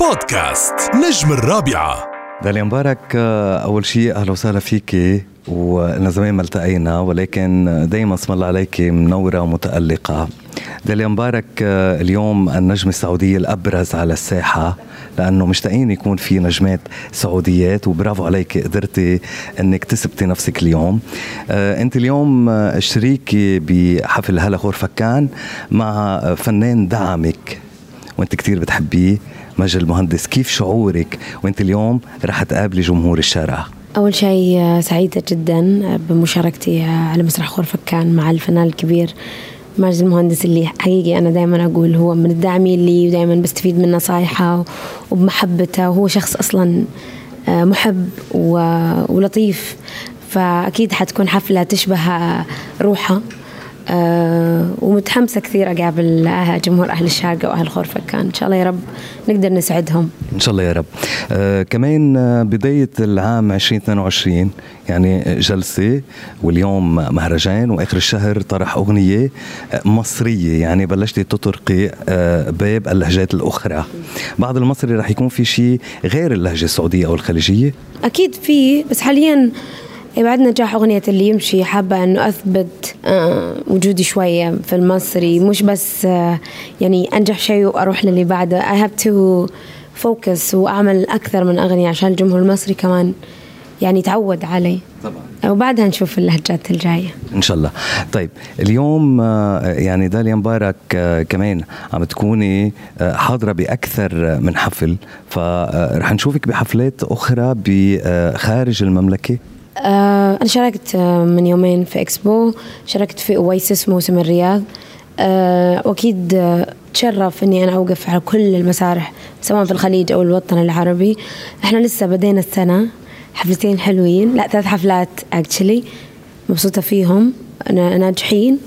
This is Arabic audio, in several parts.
بودكاست نجم الرابعة. داليا مبارك أول شيء أهلا وسهلا فيكي ولنا زمان ما التقينا ولكن دايما اسم الله عليك منورة ومتألقة. داليا مبارك اليوم النجمة السعودية الأبرز على الساحة لأنه مشتاقين يكون في نجمات سعوديات وبرافو عليك قدرتي أنك تثبتي نفسك اليوم. آه، أنت اليوم شريكي بحفل هلا خور فكان مع فنان دعمك. وانت كتير بتحبيه مجد المهندس كيف شعورك وانت اليوم رح تقابلي جمهور الشارع؟ أول شيء آه، سعيدة جدا بمشاركتي آه، على مسرح خور فكان مع الفنان الكبير ماجد المهندس اللي حقيقي أنا دائما أقول هو من الداعمين لي ودائما بستفيد من نصايحه وبمحبته وهو شخص أصلا آه، محب ولطيف فأكيد حتكون حفلة تشبه روحه. آه، ومتحمسة كثير أقابل أه- جمهور أهل الشارقة وأهل خور فكان إن شاء الله يا رب نقدر نسعدهم. إن شاء الله يا رب. آه كمان آه، بداية العام 2022 يعني جلسة واليوم مهرجان وآخر الشهر طرح أغنية آه، مصرية. يعني بلشتي تطرقي آه باب اللهجات الأخرى. بعد المصري رح يكون في شيء غير اللهجة السعودية أو الخليجية؟ أكيد في بس حاليا بعد نجاح أغنية اللي يمشي حابة أنه أثبت آه، وجودي شوية في المصري مش بس آه، يعني أنجح شيء وأروح للي بعده. I have to focus وأعمل أكثر من أغنية عشان الجمهور المصري كمان يعني يتعود علي. طبعا. وبعدها نشوف اللهجات الجاية. إن شاء الله. طيب اليوم آه، يعني داليا مبارك كمان عم تكوني حاضرة بأكثر من حفل. فرح نشوفك بحفلات أخرى بخارج المملكة. أنا شاركت آه، من يومين في إكسبو. شاركت في أويسس موسم الرياض. آه، وأكيد آه، تشرف إني أنا أوقف على كل المسارح سواء في الخليج أو الوطن العربي. إحنا لسه بدينا السنة. حفلتين حلوين. لا ثلاث حفلات اكشلي مبسوطة فيهم. نا- ناجحين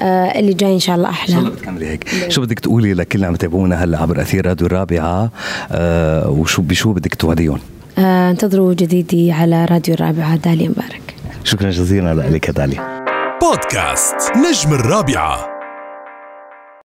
آه، اللي جاي إن شاء الله ان شاء الله بتكملي هيك؟ شو بدك تقولي لكل اللي عم يتابعونا هلا عبر اثير راديو الرابعة؟ آه وشو بشو بدك توعديهم؟ آه، انتظروا جديدي على راديو الرابعة. داليا مبارك. شكرا جزيلا لك يا داليا. بودكاست نجم الرابعة.